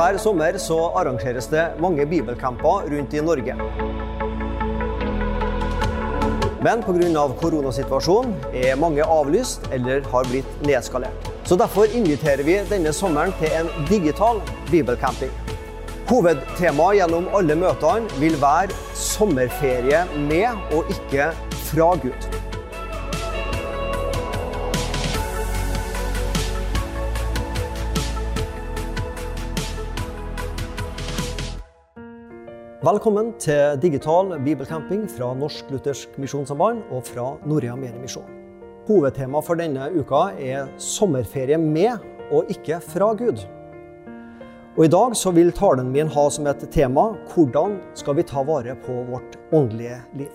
Hver sommer så arrangeres det mange bibelcamper rundt i Norge. Men pga. koronasituasjonen er mange avlyst eller har blitt nedskalert. Så Derfor inviterer vi denne sommeren til en digital bibelcamping. Hovedtemaet gjennom alle møtene vil være sommerferie med og ikke fra Gud. Velkommen til digital bibelcamping fra Norsk Luthersk Misjonssamband og fra Norea Mediemisjon. Hovedtema for denne uka er sommerferie med og ikke fra Gud. Og I dag så vil talen min ha som et tema hvordan skal vi ta vare på vårt åndelige liv.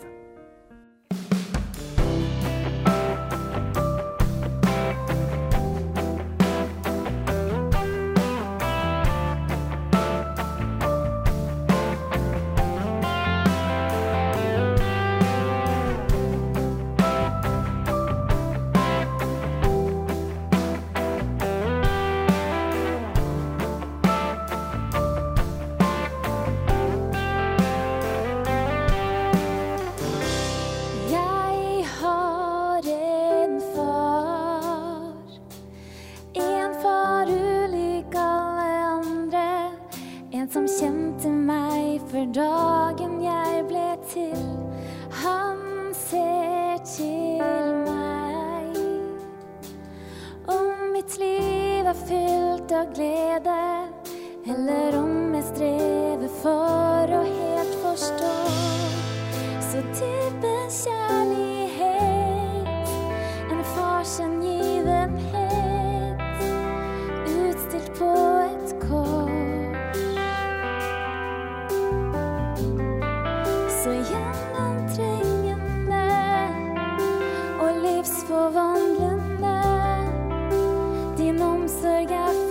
Livsforvandlende, din omsorg er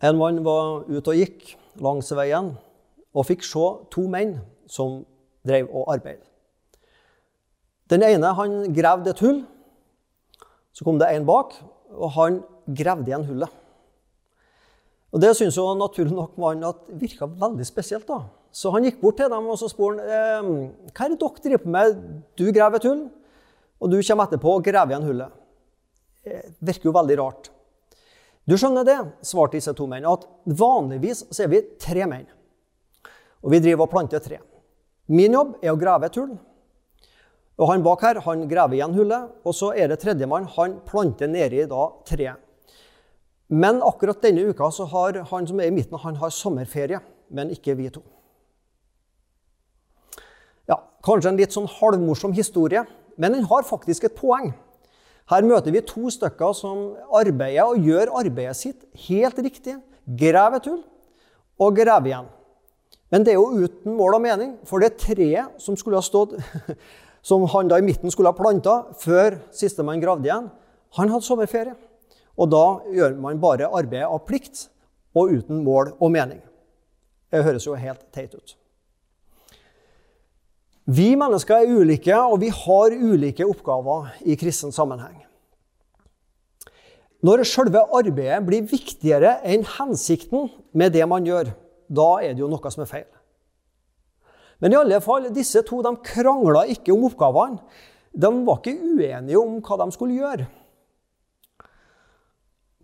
En mann var ute og gikk langs veien og fikk se to menn som drev og arbeidet. Den ene han gravde et hull. Så kom det en bak, og han gravde igjen hullet. Og Det syntes jo naturlig nok mannen at virka veldig spesielt. da. Så han gikk bort til dem og så spurte eh, hva er det dere driver med. Du graver et hull, og du kommer etterpå og graver igjen hullet. Det virker jo veldig rart. Du skjønner det, svarte disse to mennene, at vanligvis så er vi tre menn. Og vi driver og planter tre. Min jobb er å grave et hull. Og han bak her han graver igjen hullet, og så er det tredjemann. Han planter nedi da treet. Men akkurat denne uka så har han som er i midten, han har sommerferie, men ikke vi to. Ja, Kanskje en litt sånn halvmorsom historie, men den har faktisk et poeng. Her møter vi to stykker som arbeider og gjør arbeidet sitt helt riktig. Graver et hull og grev igjen. Men det er jo uten mål og mening, for det treet som skulle ha stått, som han da i midten skulle ha planta før sistemann gravde igjen, han hadde sommerferie. Og da gjør man bare arbeidet av plikt og uten mål og mening. Det høres jo helt teit ut. Vi mennesker er ulike, og vi har ulike oppgaver i kristen sammenheng. Når selve arbeidet blir viktigere enn hensikten med det man gjør, da er det jo noe som er feil. Men i alle fall, disse to de krangla ikke om oppgavene. De var ikke uenige om hva de skulle gjøre.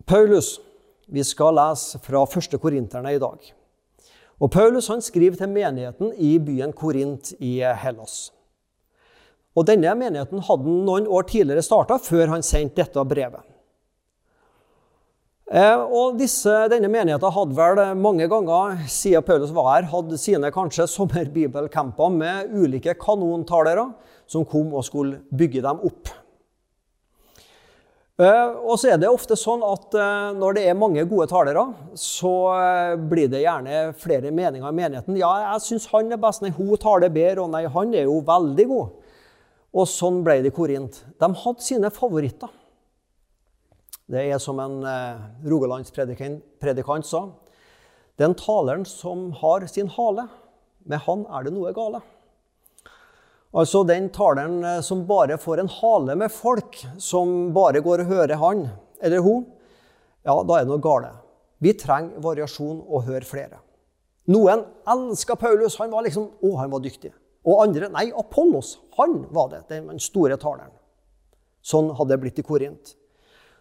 Paulus, vi skal lese fra 1. Korinterne i dag. Og Paulus han skriver til menigheten i byen Korint i Hellas. Og Denne menigheten hadde noen år tidligere starta, før han sendte dette brevet. Eh, og disse, Denne menigheten hadde vel mange ganger siden Paulus var her, hadde sine kanskje sommerbibelcamper med ulike kanontalere som kom og skulle bygge dem opp. Eh, og så er det ofte sånn at eh, når det er mange gode talere, så eh, blir det gjerne flere meninger i menigheten. Ja, jeg syns han er best, nei, hun taler bedre, og nei, han er jo veldig god. Og sånn ble det i Korint. De hadde sine favoritter. Det er som en rogalandspredikant sa. Den taleren som har sin hale, med han er det noe gale. Altså den taleren eh, som bare får en hale med folk, som bare går og hører han eller hun, ja, da er det noe gale. Vi trenger variasjon og høre flere. Noen elska Paulus. Han var liksom, å, han var dyktig. Og andre Nei, Apollos. Han var det. Den store taleren. Sånn hadde det blitt i Korint.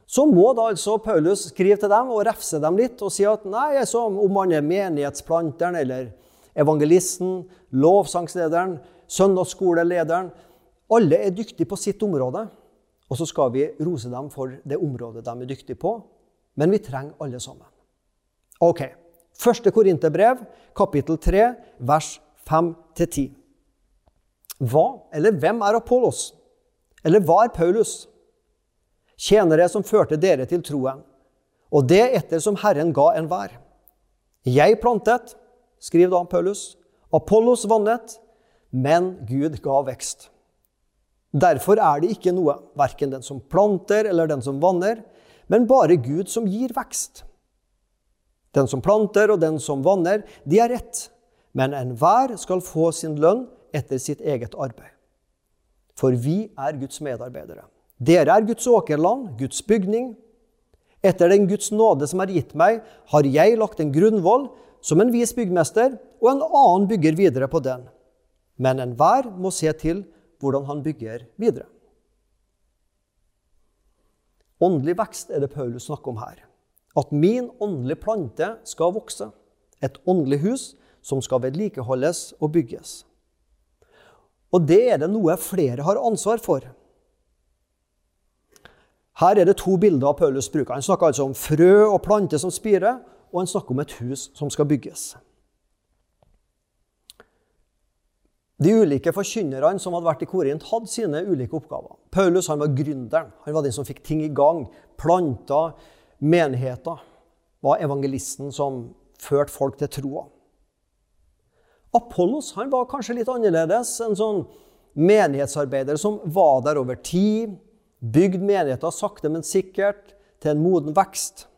Så må da altså Paulus skrive til dem og refse dem litt og si at nei, så om han er menighetsplanteren eller evangelisten, lovsangslederen, søndagsskolelederen Alle er dyktige på sitt område. Og så skal vi rose dem for det området de er dyktige på. Men vi trenger alle sammen. Ok. Første Korinterbrev, kapittel 3, vers 5-10. Hva eller hvem er Apollos? Eller hva er Paulus? Tjenere som førte dere til troen, og det etter som Herren ga enhver. Jeg plantet, skriver da Paulus, Apollos vannet, men Gud ga vekst. Derfor er det ikke noe, verken den som planter eller den som vanner, men bare Gud som gir vekst. Den som planter og den som vanner, de er rett, men enhver skal få sin lønn etter sitt eget arbeid. For vi er Guds medarbeidere. Dere er Guds åkerland, Guds bygning. Etter den Guds nåde som er gitt meg, har jeg lagt en grunnvoll som en vis byggmester, og en annen bygger videre på den. Men enhver må se til hvordan han bygger videre. Åndelig vekst er det Paulus snakker om her. At min åndelige plante skal vokse. Et åndelig hus som skal vedlikeholdes og bygges. Og det er det noe flere har ansvar for. Her er det to bilder av Paulus bruker. Han snakker altså om frø og plante som spirer, og han snakker om et hus som skal bygges. De ulike forkynnerne som hadde vært i Korint, hadde sine ulike oppgaver. Paulus han var gründeren. Han var den som fikk ting i gang. Planta menigheter. Var evangelisten som førte folk til troa. Apollos han var kanskje litt annerledes. En sånn menighetsarbeider som var der over tid. Bygd menigheter sakte, men sikkert til en moden vekst.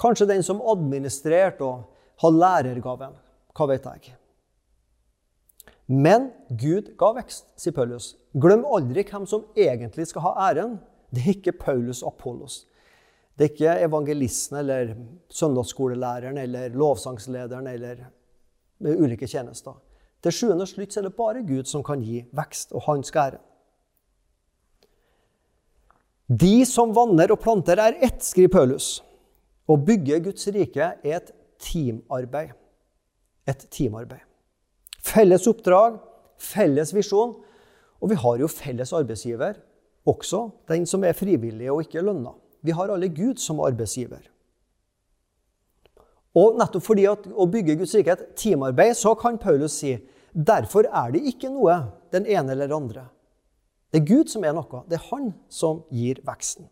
Kanskje den som administrerte og hadde lærergaven. Hva vet jeg. Men Gud ga vekst, sier Paulus. Glem aldri hvem som egentlig skal ha æren. Det er ikke Paulus og Apollos. Det er ikke evangelisten eller søndagsskolelæreren eller lovsangslederen eller ulike tjenester. Til sjuende og slutt er det bare Gud som kan gi vekst, og han skal ære. De som vanner og planter, er ett, skriver Paulus. Å bygge Guds rike er et teamarbeid. Et teamarbeid. Felles oppdrag, felles visjon. Og vi har jo felles arbeidsgiver, også den som er frivillig og ikke lønna. Vi har alle Gud som arbeidsgiver. Og nettopp fordi at å bygge Guds rike er et teamarbeid, så kan Paulus si derfor er det ikke noe den ene eller andre. Det er Gud som er noe. Det er Han som gir veksten.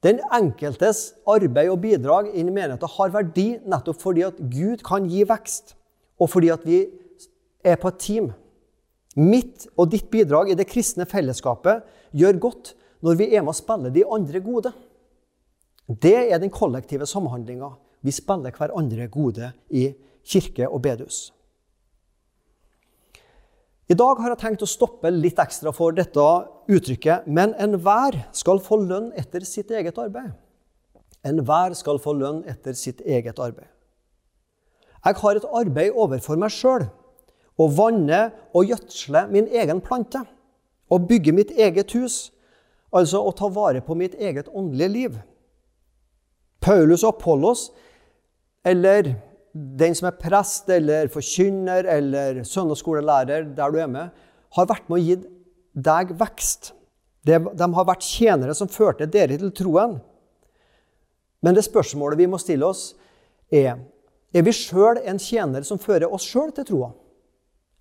Den enkeltes arbeid og bidrag inn i menigheten har verdi nettopp fordi at Gud kan gi vekst, og fordi at vi er på et team. Mitt og ditt bidrag i det kristne fellesskapet gjør godt når vi er med å spille de andre gode. Det er den kollektive samhandlinga. Vi spiller hverandre gode i kirke og bedehus. I dag har jeg tenkt å stoppe litt ekstra for dette uttrykket. Men enhver skal få lønn etter sitt eget arbeid. Enhver skal få lønn etter sitt eget arbeid. Jeg har et arbeid overfor meg sjøl. Å vanne og gjødsle min egen plante. Å bygge mitt eget hus. Altså å ta vare på mitt eget åndelige liv. Paulus og Apollos, eller den som er prest eller forkynner eller søndagsskolelærer der du er med, har vært med å gi deg vekst. De har vært tjenere som førte dere til troen. Men det spørsmålet vi må stille oss, er er vi sjøl en tjener som fører oss sjøl til troa.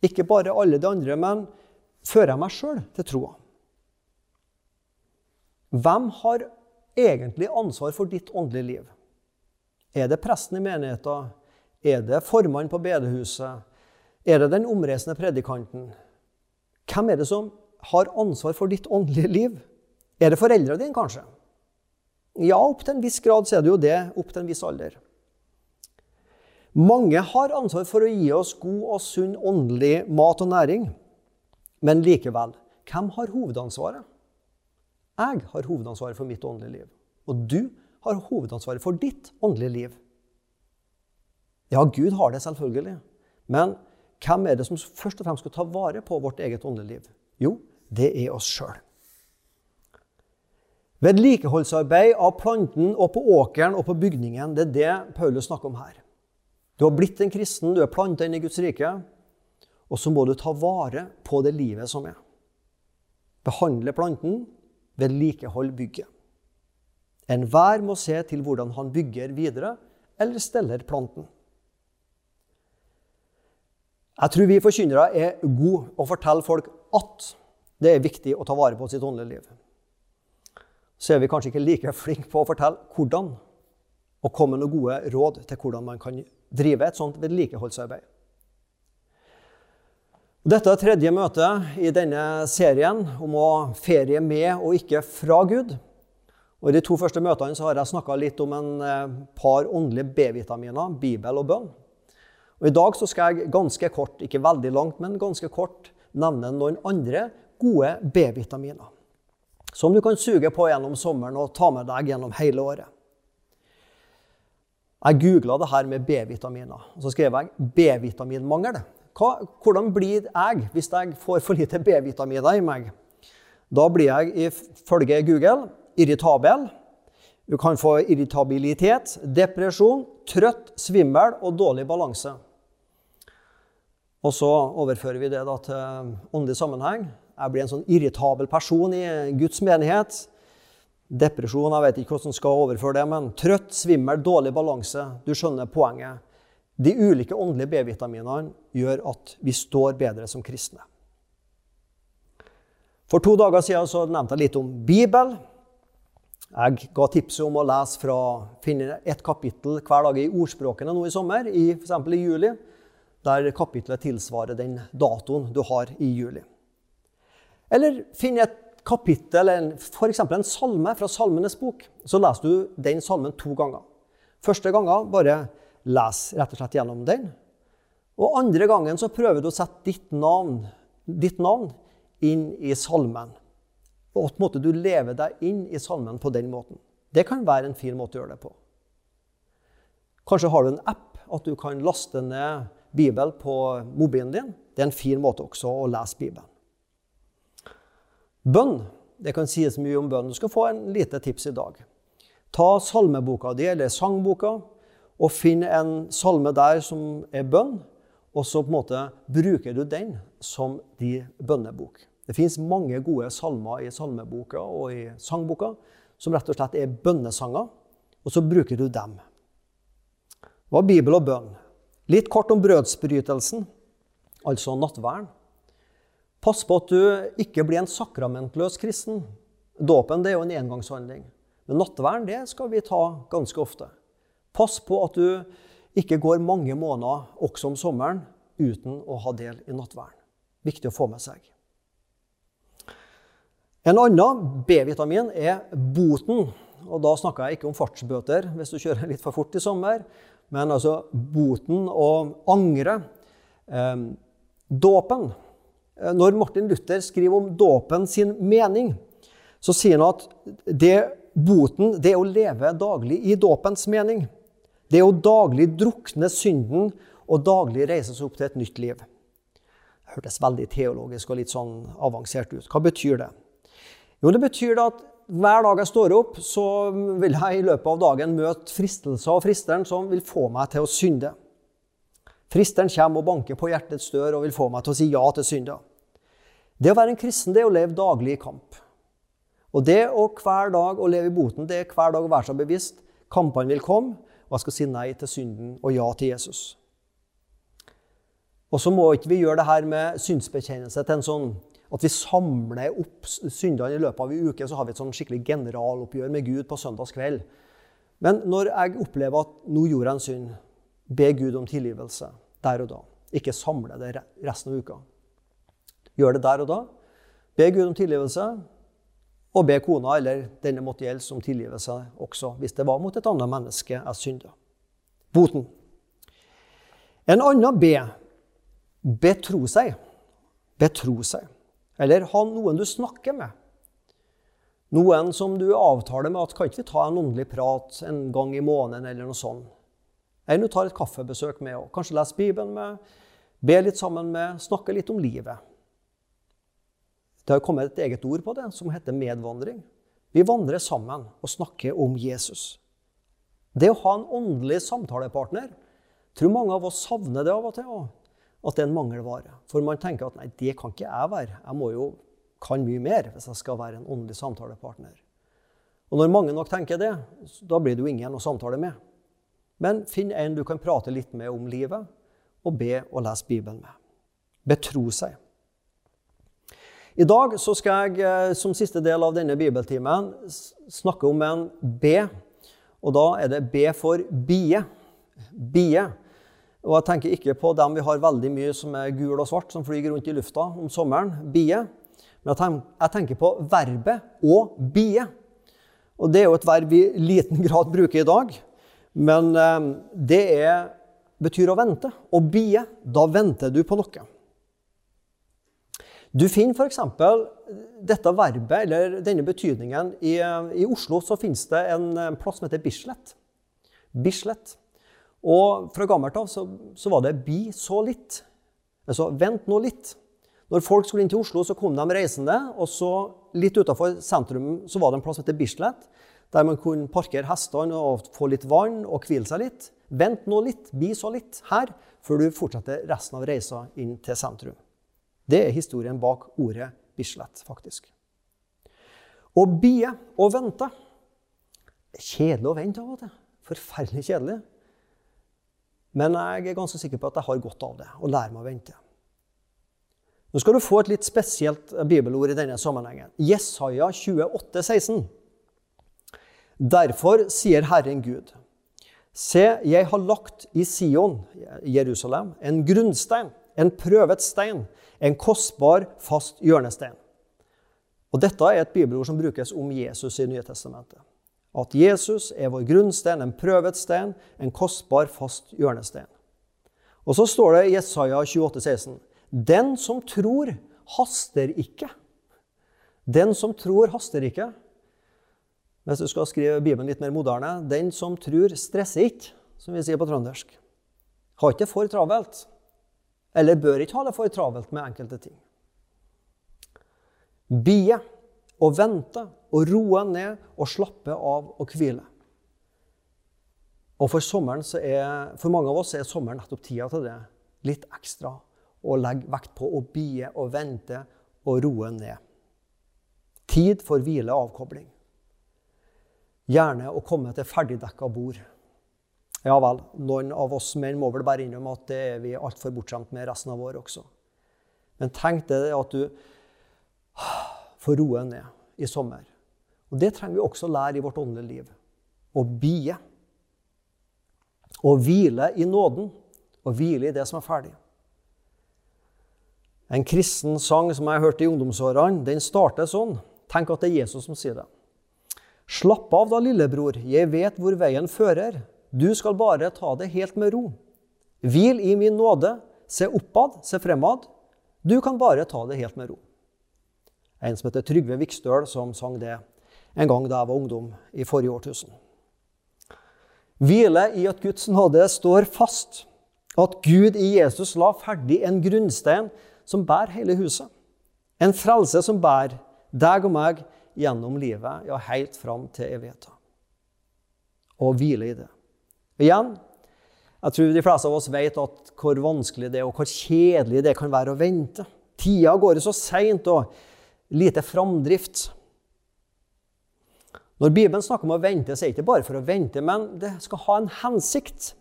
Ikke bare alle de andre, men fører jeg meg sjøl til troa? Hvem har egentlig ansvar for ditt åndelige liv? Er det presten i menigheten? Er det formannen på bedehuset? Er det den omreisende predikanten? Hvem er det som har ansvar for ditt åndelige liv? Er det foreldrene dine, kanskje? Ja, opp til en viss grad så er det jo det. Opp til en viss alder. Mange har ansvar for å gi oss god og sunn åndelig mat og næring. Men likevel, hvem har hovedansvaret? Jeg har hovedansvaret for mitt åndelige liv. Og du har hovedansvaret for ditt åndelige liv. Ja, Gud har det selvfølgelig. Men hvem er det som først og fremst skal ta vare på vårt eget åndelige liv? Jo, det er oss sjøl. Vedlikeholdsarbeid av planten og på åkeren og på bygningen, det er det Paulus snakker om her. Du har blitt en kristen, du er planta inn i Guds rike, og så må du ta vare på det livet som er. Behandle planten, vedlikehold bygget. Enhver må se til hvordan han bygger videre eller steller planten. Jeg tror vi forkynnere er gode å fortelle folk at det er viktig å ta vare på sitt åndelige liv. Så er vi kanskje ikke like flinke på å fortelle hvordan, og komme med noen gode råd til hvordan man kan drive et sånt vedlikeholdsarbeid. Dette er tredje møte i denne serien om å ferie med og ikke fra Gud. Og I de to første møtene så har jeg snakka litt om en eh, par åndelige B-vitaminer, Bibel og bønn. Og I dag så skal jeg ganske kort, ikke veldig langt, men ganske kort, nevne noen andre gode B-vitaminer. Som du kan suge på gjennom sommeren og ta med deg gjennom hele året. Jeg googla det her med B-vitaminer, og så skrev jeg B-vitaminmangel. Hvordan blir jeg hvis jeg får for lite B-vitaminer i meg? Da blir jeg ifølge Google irritabel, Du kan få irritabilitet, depresjon, trøtt, svimmel og dårlig balanse. Og så overfører vi det til åndelig sammenheng. Jeg blir en sånn irritabel person i Guds menighet. Depresjon, jeg vet ikke hvordan jeg skal overføre det, men trøtt, svimmel, dårlig balanse. Du skjønner poenget. De ulike åndelige B-vitaminene gjør at vi står bedre som kristne. For to dager siden så nevnte jeg litt om Bibel. Jeg ga tipset om å lese fra, finne et kapittel hver dag i ordspråkene nå i sommer, i, f.eks. i juli, der kapitlet tilsvarer den datoen du har i juli. Eller finne et kapittel, f.eks. en salme fra Salmenes bok. Så leser du den salmen to ganger. Første gangen bare les rett og slett gjennom den. Og andre gangen så prøver du å sette ditt navn, ditt navn inn i salmen. Og at måte, du lever deg inn i salmen på den måten. Det kan være en fin måte å gjøre det på. Kanskje har du en app at du kan laste ned Bibelen på mobilen din. Det er en fin måte også å lese Bibelen. Bønn. Det kan sies mye om bønn. Du skal få en lite tips i dag. Ta salmeboka di eller sangboka og finn en salme der som er bønn, og så på en måte bruker du den som din bønnebok. Det fins mange gode salmer i salmeboka og i sangboka som rett og slett er bønnesanger, og så bruker du dem. Hva er Bibel og bønn? Litt kort om brødsbrytelsen, altså nattverden. Pass på at du ikke blir en sakramentløs kristen. Dåpen det er jo en engangshandling. Men nattverden det skal vi ta ganske ofte. Pass på at du ikke går mange måneder, også om sommeren, uten å ha del i nattverden. Viktig å få med seg. En annen B-vitamin er boten. Og da snakker jeg ikke om fartsbøter hvis du kjører litt for fort i sommer, men altså boten og angre. Eh, dåpen. Eh, når Martin Luther skriver om dåpen sin mening, så sier han at det, boten det er å leve daglig i dåpens mening. Det er å daglig drukne synden og daglig reise seg opp til et nytt liv. Det hørtes veldig teologisk og litt sånn avansert ut. Hva betyr det? Jo, det betyr at hver dag jeg står opp, så vil jeg i løpet av dagen møte fristelser og fristeren som vil få meg til å synde. Fristeren kommer og banker på hjertets dør og vil få meg til å si ja til synda. Det å være en kristen det er å leve daglig i kamp. Og det å hver dag å leve i boten, det er hver dag å være seg bevisst. Kampene vil komme, og jeg skal si nei til synden og ja til Jesus. Og så må ikke vi gjøre det her med synsbekjennelse til en sånn at vi samler opp syndene i løpet av en uke, så har vi et sånn skikkelig generaloppgjør med Gud på søndagskveld. Men når jeg opplever at nå gjorde jeg en synd, be Gud om tilgivelse der og da. Ikke samle det resten av uka. Gjør det der og da. Be Gud om tilgivelse, og be kona eller denne måtte gjelde som tilgivelse også, hvis det var mot et annet menneske jeg synda. Boten. En annen be betro seg. Betro seg. Eller ha noen du snakker med. Noen som du avtaler med at kan ikke vi ta en åndelig prat en gang i måneden eller noe sånt. Eller du tar et kaffebesøk med, og kanskje leser Bibelen med, be litt sammen med, snakke litt om livet. Det har kommet et eget ord på det, som heter medvandring. Vi vandrer sammen og snakker om Jesus. Det å ha en åndelig samtalepartner tror mange av oss savner det av og til. Også at det er en mangelvare. For man tenker at nei, det kan ikke jeg være. Jeg må jo kan mye mer hvis jeg skal være en åndelig samtalepartner. Og når mange nok tenker det, da blir det jo ingen å samtale med. Men finn en du kan prate litt med om livet, og be og lese Bibelen med. Betro seg. I dag så skal jeg eh, som siste del av denne bibeltimen snakke om en B. Og da er det B for bie. Bie. Og jeg tenker ikke på dem vi har veldig mye som er gul og svart, som flyr rundt i lufta om sommeren. Bie. Men jeg tenker på verbet å bie. Og det er jo et verb vi i liten grad bruker i dag. Men eh, det er, betyr å vente. Å bie, da venter du på noe. Du finner f.eks. dette verbet, eller denne betydningen, i, i Oslo så finnes det en plass som heter Bislett. Bislett. Og fra gammelt av så, så, var det 'bi så litt'. Altså 'vent nå litt'. Når folk skulle inn til Oslo, så kom de reisende. Og så litt utafor sentrum så var det en plass som heter Bislett. der man kunne parkere hestene og få litt vann og hvile seg litt. Vent nå litt, bi så litt her, før du fortsetter resten av reisa inn til sentrum. Det er historien bak ordet Bislett, faktisk. Å bie og vente. Kjedelig å vente av og til. Forferdelig kjedelig. Men jeg er ganske sikker på at jeg har godt av det, å lære meg å vente. Nå skal du få et litt spesielt bibelord i denne sammenhengen. Jesaja 28, 16. Derfor sier Herren Gud, se, jeg har lagt i Sion, Jerusalem, en grunnstein, en prøvet stein, en kostbar, fast hjørnestein. Og Dette er et bibelord som brukes om Jesus i Nye Testamentet. At Jesus er vår grunnstein, en prøvet stein, en kostbar, fast hjørnestein. Og så står det i Jesaja 28, 16, Den som tror, haster ikke. Den som tror, haster ikke. Hvis du skal skrive Bibelen litt mer moderne Den som tror, stresser ikke, som vi sier på trøndersk. Har ikke for travelt. Eller bør ikke ha det for travelt med enkelte ting. Bie og vente og roe ned og slappe av og hvile. Og for, er, for mange av oss er sommeren nettopp tida til det. Litt ekstra. Å legge vekt på å bie og vente og roe ned. Tid for hvile og avkobling. Gjerne å komme til ferdigdekka bord. Ja vel, noen av oss menn må vel bare innrømme at det er vi altfor bortskjemt med resten av året også. Men tenk deg at du får roe ned i sommer. Og Det trenger vi også å lære i vårt åndelige liv. Å bie. Å hvile i nåden. Å hvile i det som er ferdig. En kristen sang som jeg hørte i ungdomsårene, den starter sånn. Tenk at det er Jesus som sier det. Slapp av da, lillebror, jeg vet hvor veien fører. Du skal bare ta det helt med ro. Hvil i min nåde, se oppad, se fremad. Du kan bare ta det helt med ro. En som heter Trygve Vikstøl, som sang det en gang da jeg var ungdom i forrige årtusen. Hvile i at Guds nåde står fast, at Gud i Jesus la ferdig en grunnstein som bærer hele huset. En frelse som bærer deg og meg gjennom livet, ja, helt fram til evigheten. Og hvile i det. Igjen, jeg tror de fleste av oss vet at hvor vanskelig det er, og hvor kjedelig det kan være å vente. Tida går så seint, og lite framdrift. Når Bibelen snakker om å vente, så er det ikke bare for å vente, men det skal ha en hensikt.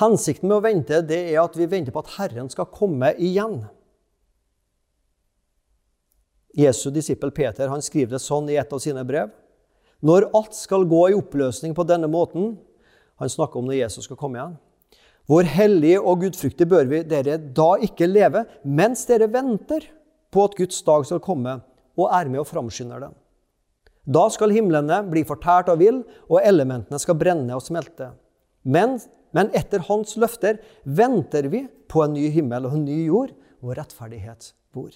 Hensikten med å vente det er at vi venter på at Herren skal komme igjen. Jesu disippel Peter han skriver det sånn i et av sine brev. Når alt skal gå i oppløsning på denne måten Han snakker om når Jesus skal komme igjen. Hvor hellige og gudfryktige bør vi dere da ikke leve mens dere venter på at Guds dag skal komme, og er med og framskynder den. Da skal himlene bli fortært av vill, og elementene skal brenne og smelte. Men, men etter Hans løfter venter vi på en ny himmel og en ny jord, hvor rettferdighet bor.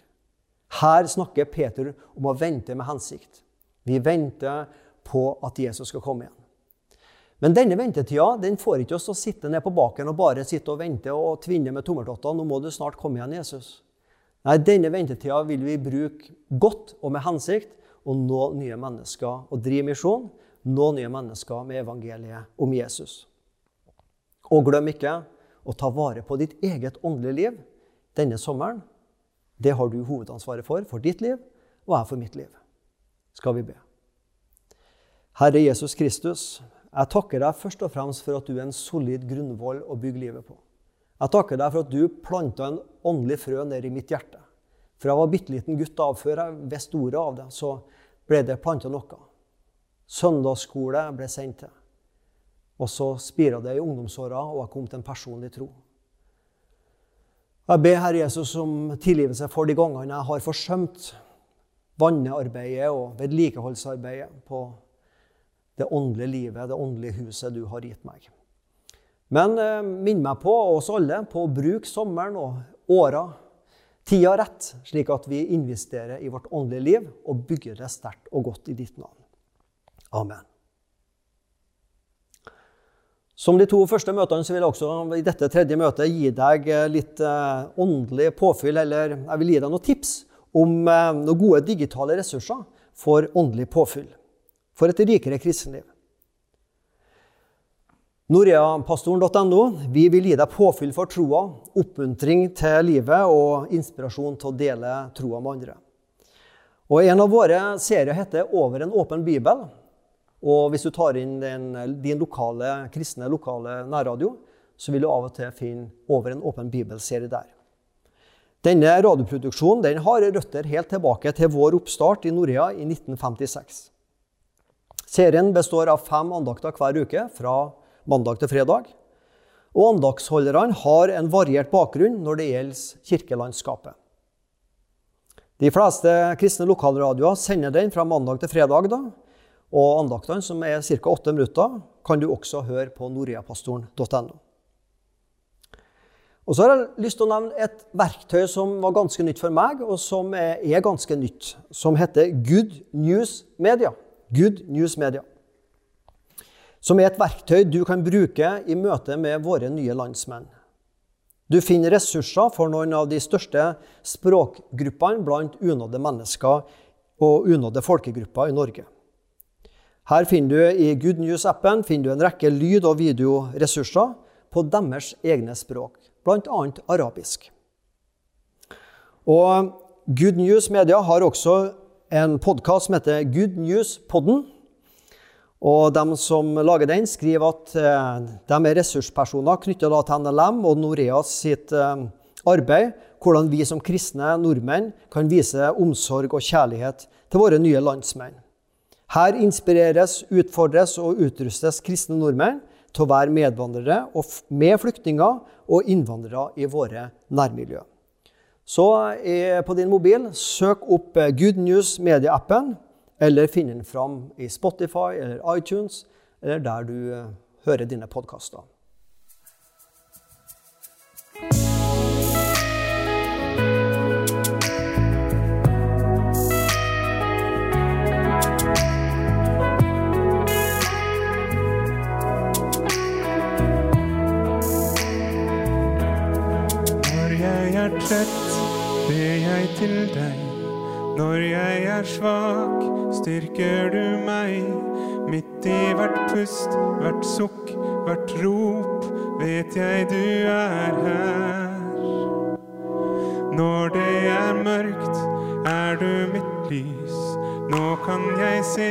Her snakker Peter om å vente med hensikt. Vi venter på at Jesus skal komme igjen. Men denne ventetida den får ikke oss til å sitte ned på baken og bare sitte og vente og tvinne med tommeltotter. Nå må du snart komme igjen, Jesus. Nei, denne ventetida vil vi bruke godt og med hensikt og nå nye mennesker og drive misjon. Nå nye mennesker med evangeliet om Jesus. Og glem ikke å ta vare på ditt eget åndelige liv denne sommeren det har du hovedansvaret for, for ditt liv, og jeg for mitt liv. Skal vi be. Herre Jesus Kristus, jeg takker deg først og fremst for at du er en solid grunnvoll å bygge livet på. Jeg takker deg for at du planta en åndelig frø ned i mitt hjerte. For jeg var bitte liten gutt da før jeg visste ordet av det, så ble det planta noe. Søndagsskole ble sendt til. Og så spira det i ungdomsåra, og jeg kom til en personlig tro. Jeg ber Herre Jesus om tilgivelse for de gangene jeg har forsømt vannearbeidet og vedlikeholdsarbeidet på det åndelige livet, det åndelige huset du har gitt meg. Men eh, minn meg på, oss alle, på å bruke sommeren og åra, tida rett, slik at vi investerer i vårt åndelige liv og bygger det sterkt og godt i ditt navn. Amen. Som de to første møtene så vil jeg også i dette tredje møtet gi deg eh, litt eh, åndelig påfyll, eller jeg vil gi deg noen tips om eh, noen gode digitale ressurser for åndelig påfyll. For et rikere kristenliv. Noreapastoren.no vi vil gi deg påfyll for troa, oppmuntring til livet og inspirasjon til å dele troa med andre. Og En av våre serier heter 'Over en åpen bibel'. Og Hvis du tar inn den, din lokale kristne lokale nærradio, så vil du av og til finne 'Over en åpen bibel'-serie der. Denne radioproduksjonen den har røtter helt tilbake til vår oppstart i Norea i 1956. Serien består av fem andakter hver uke, fra mandag til fredag. Og andaktsholderne har en variert bakgrunn når det gjelder kirkelandskapet. De fleste kristne lokalradioer sender den fra mandag til fredag. da, Og andaktene, som er ca. åtte minutter, kan du også høre på noreapastoren.no. Og så har jeg lyst til å nevne et verktøy som var ganske nytt for meg, og som er ganske nytt, som heter Good News Media. Good News Media som er et verktøy du kan bruke i møte med våre nye landsmenn. Du finner ressurser for noen av de største språkgruppene blant unådde mennesker og unådde folkegrupper i Norge. Her finner du I Good News-appen en rekke lyd- og videoressurser på deres egne språk, bl.a. arabisk. Og Good News Media har også en podkast som heter Good News Podden, og de som lager den, skriver at eh, de er ressurspersoner knyttet til NLM og Noreas sitt eh, arbeid. Hvordan vi som kristne nordmenn kan vise omsorg og kjærlighet til våre nye landsmenn. Her inspireres, utfordres og utrustes kristne nordmenn til å være medvandrere med flyktninger og innvandrere i våre nærmiljø. Så eh, på din mobil, søk opp Good News Media-appen eller finn den fram i Spotify eller iTunes, eller der du eh, hører dine podkaster. Pust, hvert sukk, hvert rop, vet jeg du er her. Når det er mørkt, er du mitt lys. Nå kan jeg se,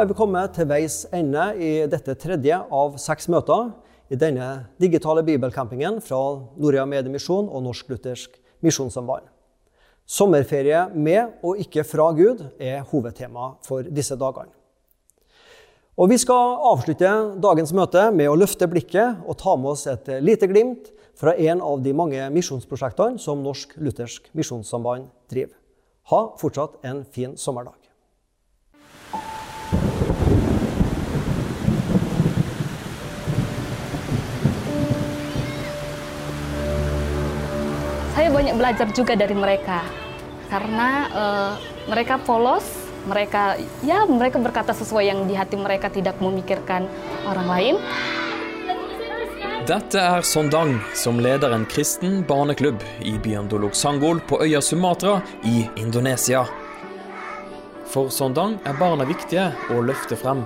Da er vi kommet til veis ende i dette tredje av seks møter i denne digitale bibelcampingen fra Norea Mediemisjon og Norsk Luthersk Misjonssamband. Sommerferie med og ikke fra Gud er hovedtema for disse dagene. Og Vi skal avslutte dagens møte med å løfte blikket og ta med oss et lite glimt fra en av de mange misjonsprosjektene som Norsk Luthersk Misjonssamband driver. Ha fortsatt en fin sommerdag. Banyak belajar juga dari mereka karena uh, mereka polos, mereka ya mereka berkata sesuai yang di hati mereka tidak memikirkan orang lain. Dette er Sondang, som leder en kristen barneklubb i byen Dolok Sangol på øya Sumatra i Indonesia. For Sondang er barna viktige å løfte frem.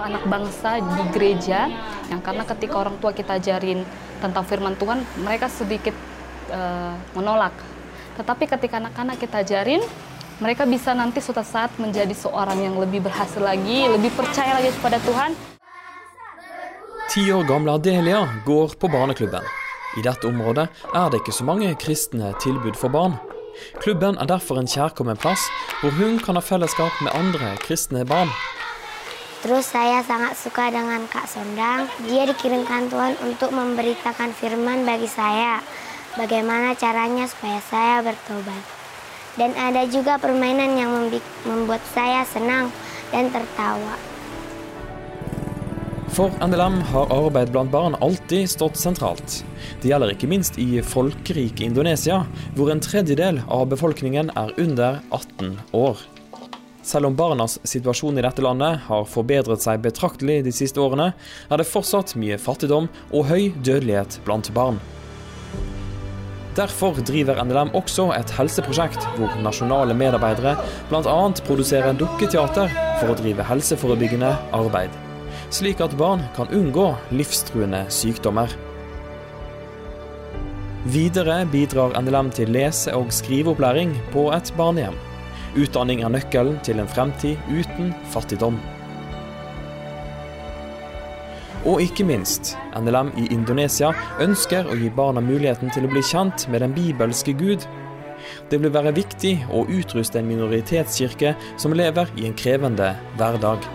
Anak bangsa di gereja, yang karena ketika orang tua kita ajarin tentang firman Tuhan, mereka sedikit uh, menolak. Tetapi ketika anak-anak kita ajarin, mereka bisa nanti suatu saat menjadi seorang yang lebih berhasil lagi, lebih percaya lagi kepada Tuhan. Ti år gamle Adelia går på barneklubben. I dette området er det ikke så mange kristne tilbud for barn. Klubben er derfor en kjærkommen plass hvor hun kan ha fellesskap med andre kristne barn. Terus saya sangat suka dengan Kak Sondang. Dia dikirimkan Tuhan untuk memberitakan firman bagi saya. Bagaimana caranya supaya saya bertobat. Dan ada juga permainan yang membuat saya senang dan tertawa. For NLM har arbeid blant barn alltid stått sentralt. Det gjelder ikke minst i folkerike Indonesia, hvor en tredjedel av befolkningen er under 18 år. Selv om barnas situasjon i dette landet har forbedret seg betraktelig de siste årene, er det fortsatt mye fattigdom og høy dødelighet blant barn. Derfor driver NLM også et helseprosjekt hvor nasjonale medarbeidere bl.a. produserer dukketeater for å drive helseforebyggende arbeid, slik at barn kan unngå livstruende sykdommer. Videre bidrar NLM til lese- og skriveopplæring på et barnehjem. Utdanning er nøkkelen til en fremtid uten fattigdom. Og ikke minst, NLM i Indonesia ønsker å gi barna muligheten til å bli kjent med den bibelske Gud. Det vil være viktig å utruste en minoritetskirke som lever i en krevende hverdag.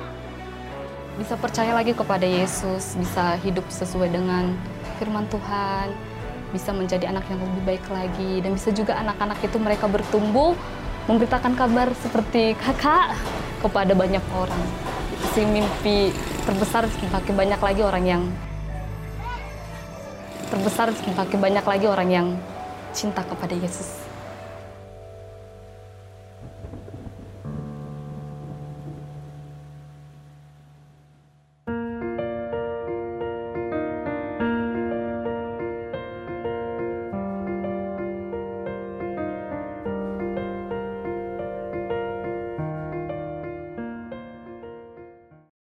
Bisa percaya lagi kepada Yesus, bisa hidup sesuai dengan firman Tuhan, bisa menjadi anak yang lebih baik lagi, dan bisa juga anak-anak itu mereka bertumbuh memberitakan kabar seperti kakak kepada banyak orang. Si mimpi terbesar semakin banyak lagi orang yang terbesar semakin banyak lagi orang yang cinta kepada Yesus.